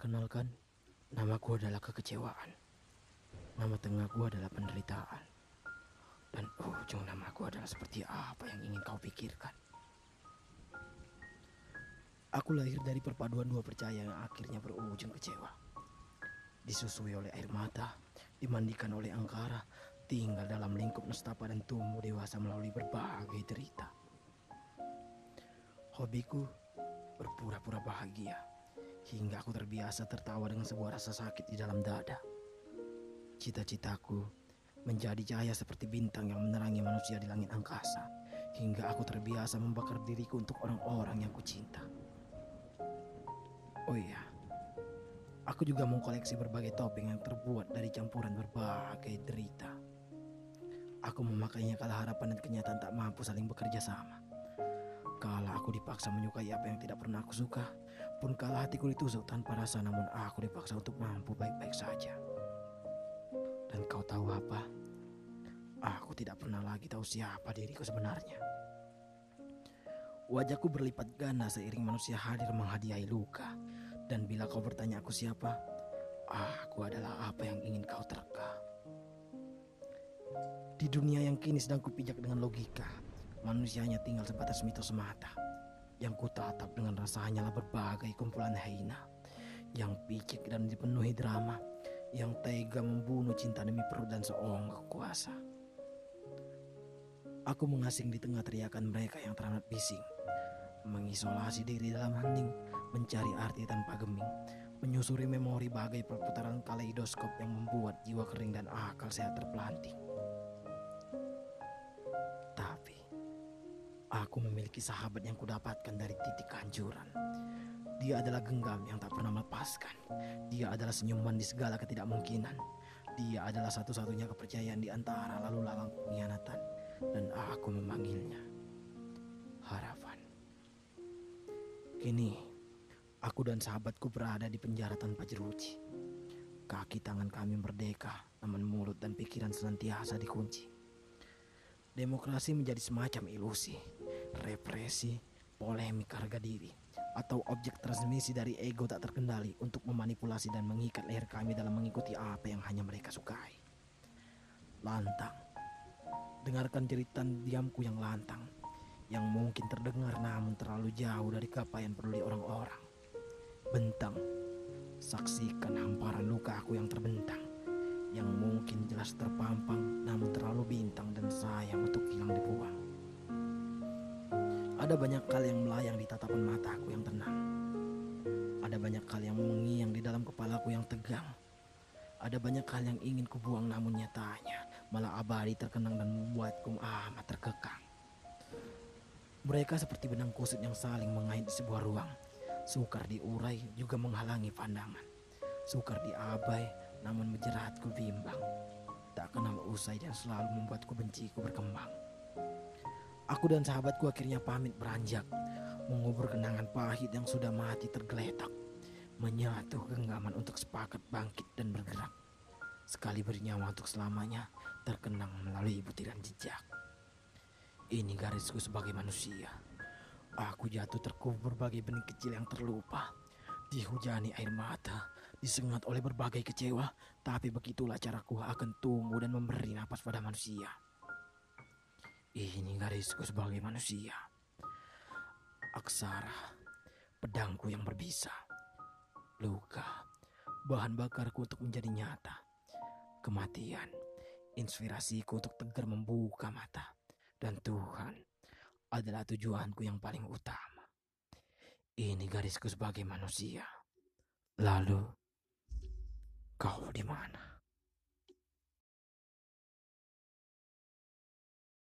Perkenalkan, namaku adalah kekecewaan. Nama tengahku adalah penderitaan. Dan ujung namaku adalah seperti apa yang ingin kau pikirkan. Aku lahir dari perpaduan dua percaya yang akhirnya berujung kecewa. Disusui oleh air mata, dimandikan oleh angkara, tinggal dalam lingkup nestapa dan tumbuh dewasa melalui berbagai derita. Hobiku berpura-pura bahagia hingga aku terbiasa tertawa dengan sebuah rasa sakit di dalam dada. Cita-citaku menjadi cahaya seperti bintang yang menerangi manusia di langit angkasa hingga aku terbiasa membakar diriku untuk orang-orang yang kucinta. Oh iya, aku juga mau koleksi berbagai topeng yang terbuat dari campuran berbagai derita. Aku memakainya kala harapan dan kenyataan tak mampu saling bekerja sama. Kala aku dipaksa menyukai apa yang tidak pernah aku suka, pun kala hatiku ditusuk tanpa rasa namun aku dipaksa untuk mampu baik-baik saja. Dan kau tahu apa? Aku tidak pernah lagi tahu siapa diriku sebenarnya. Wajahku berlipat ganda seiring manusia hadir menghadiahi luka. Dan bila kau bertanya aku siapa, aku adalah apa yang ingin kau terka. Di dunia yang kini sedang kupijak dengan logika, Manusia hanya tinggal sebatas mitos semata. Yang kutatap dengan rasa hanyalah berbagai kumpulan hina. Yang picik dan dipenuhi drama. Yang tega membunuh cinta demi perut dan seonggok kuasa. Aku mengasing di tengah teriakan mereka yang teramat bising. Mengisolasi diri dalam hening, mencari arti tanpa geming. Menyusuri memori bagai perputaran kaleidoskop yang membuat jiwa kering dan akal sehat terpelanting. Aku memiliki sahabat yang kudapatkan dari titik kehancuran. Dia adalah genggam yang tak pernah melepaskan. Dia adalah senyuman di segala ketidakmungkinan. Dia adalah satu-satunya kepercayaan di antara lalu lalang pengkhianatan. Dan aku memanggilnya harapan. Kini, aku dan sahabatku berada di penjara tanpa jeruji. Kaki tangan kami merdeka, namun mulut dan pikiran senantiasa dikunci. Demokrasi menjadi semacam ilusi, represi, polemik harga diri, atau objek transmisi dari ego tak terkendali untuk memanipulasi dan mengikat leher kami dalam mengikuti apa yang hanya mereka sukai. Lantang, dengarkan jeritan diamku yang lantang, yang mungkin terdengar namun terlalu jauh dari kapaian peduli orang-orang. Bentang, saksikan hamparan luka aku yang terbentang yang mungkin jelas terpampang namun terlalu bintang dan sayang untuk hilang dibuang. Ada banyak hal yang melayang di tatapan mataku yang tenang. Ada banyak hal yang mengiang di dalam kepalaku yang tegang. Ada banyak hal yang ingin kubuang namun nyatanya malah abadi terkenang dan membuatku amat terkekang. Mereka seperti benang kusut yang saling mengait di sebuah ruang. Sukar diurai juga menghalangi pandangan. Sukar diabai namun menjeratku bimbang. Tak kenal usai dan selalu membuatku benciku berkembang. Aku dan sahabatku akhirnya pamit beranjak, mengubur kenangan pahit yang sudah mati tergeletak, menyatu genggaman untuk sepakat bangkit dan bergerak. Sekali bernyawa untuk selamanya, terkenang melalui butiran jejak. Ini garisku sebagai manusia. Aku jatuh terkubur berbagai benih kecil yang terlupa Dihujani air mata, disengat oleh berbagai kecewa, tapi begitulah caraku akan tumbuh dan memberi napas pada manusia. Ini garisku sebagai manusia. Aksara, pedangku yang berbisa. Luka, bahan bakarku untuk menjadi nyata. Kematian, inspirasiku untuk tegar membuka mata. Dan Tuhan adalah tujuanku yang paling utama. Ini garisku sebagai manusia. Lalu, kau di mana?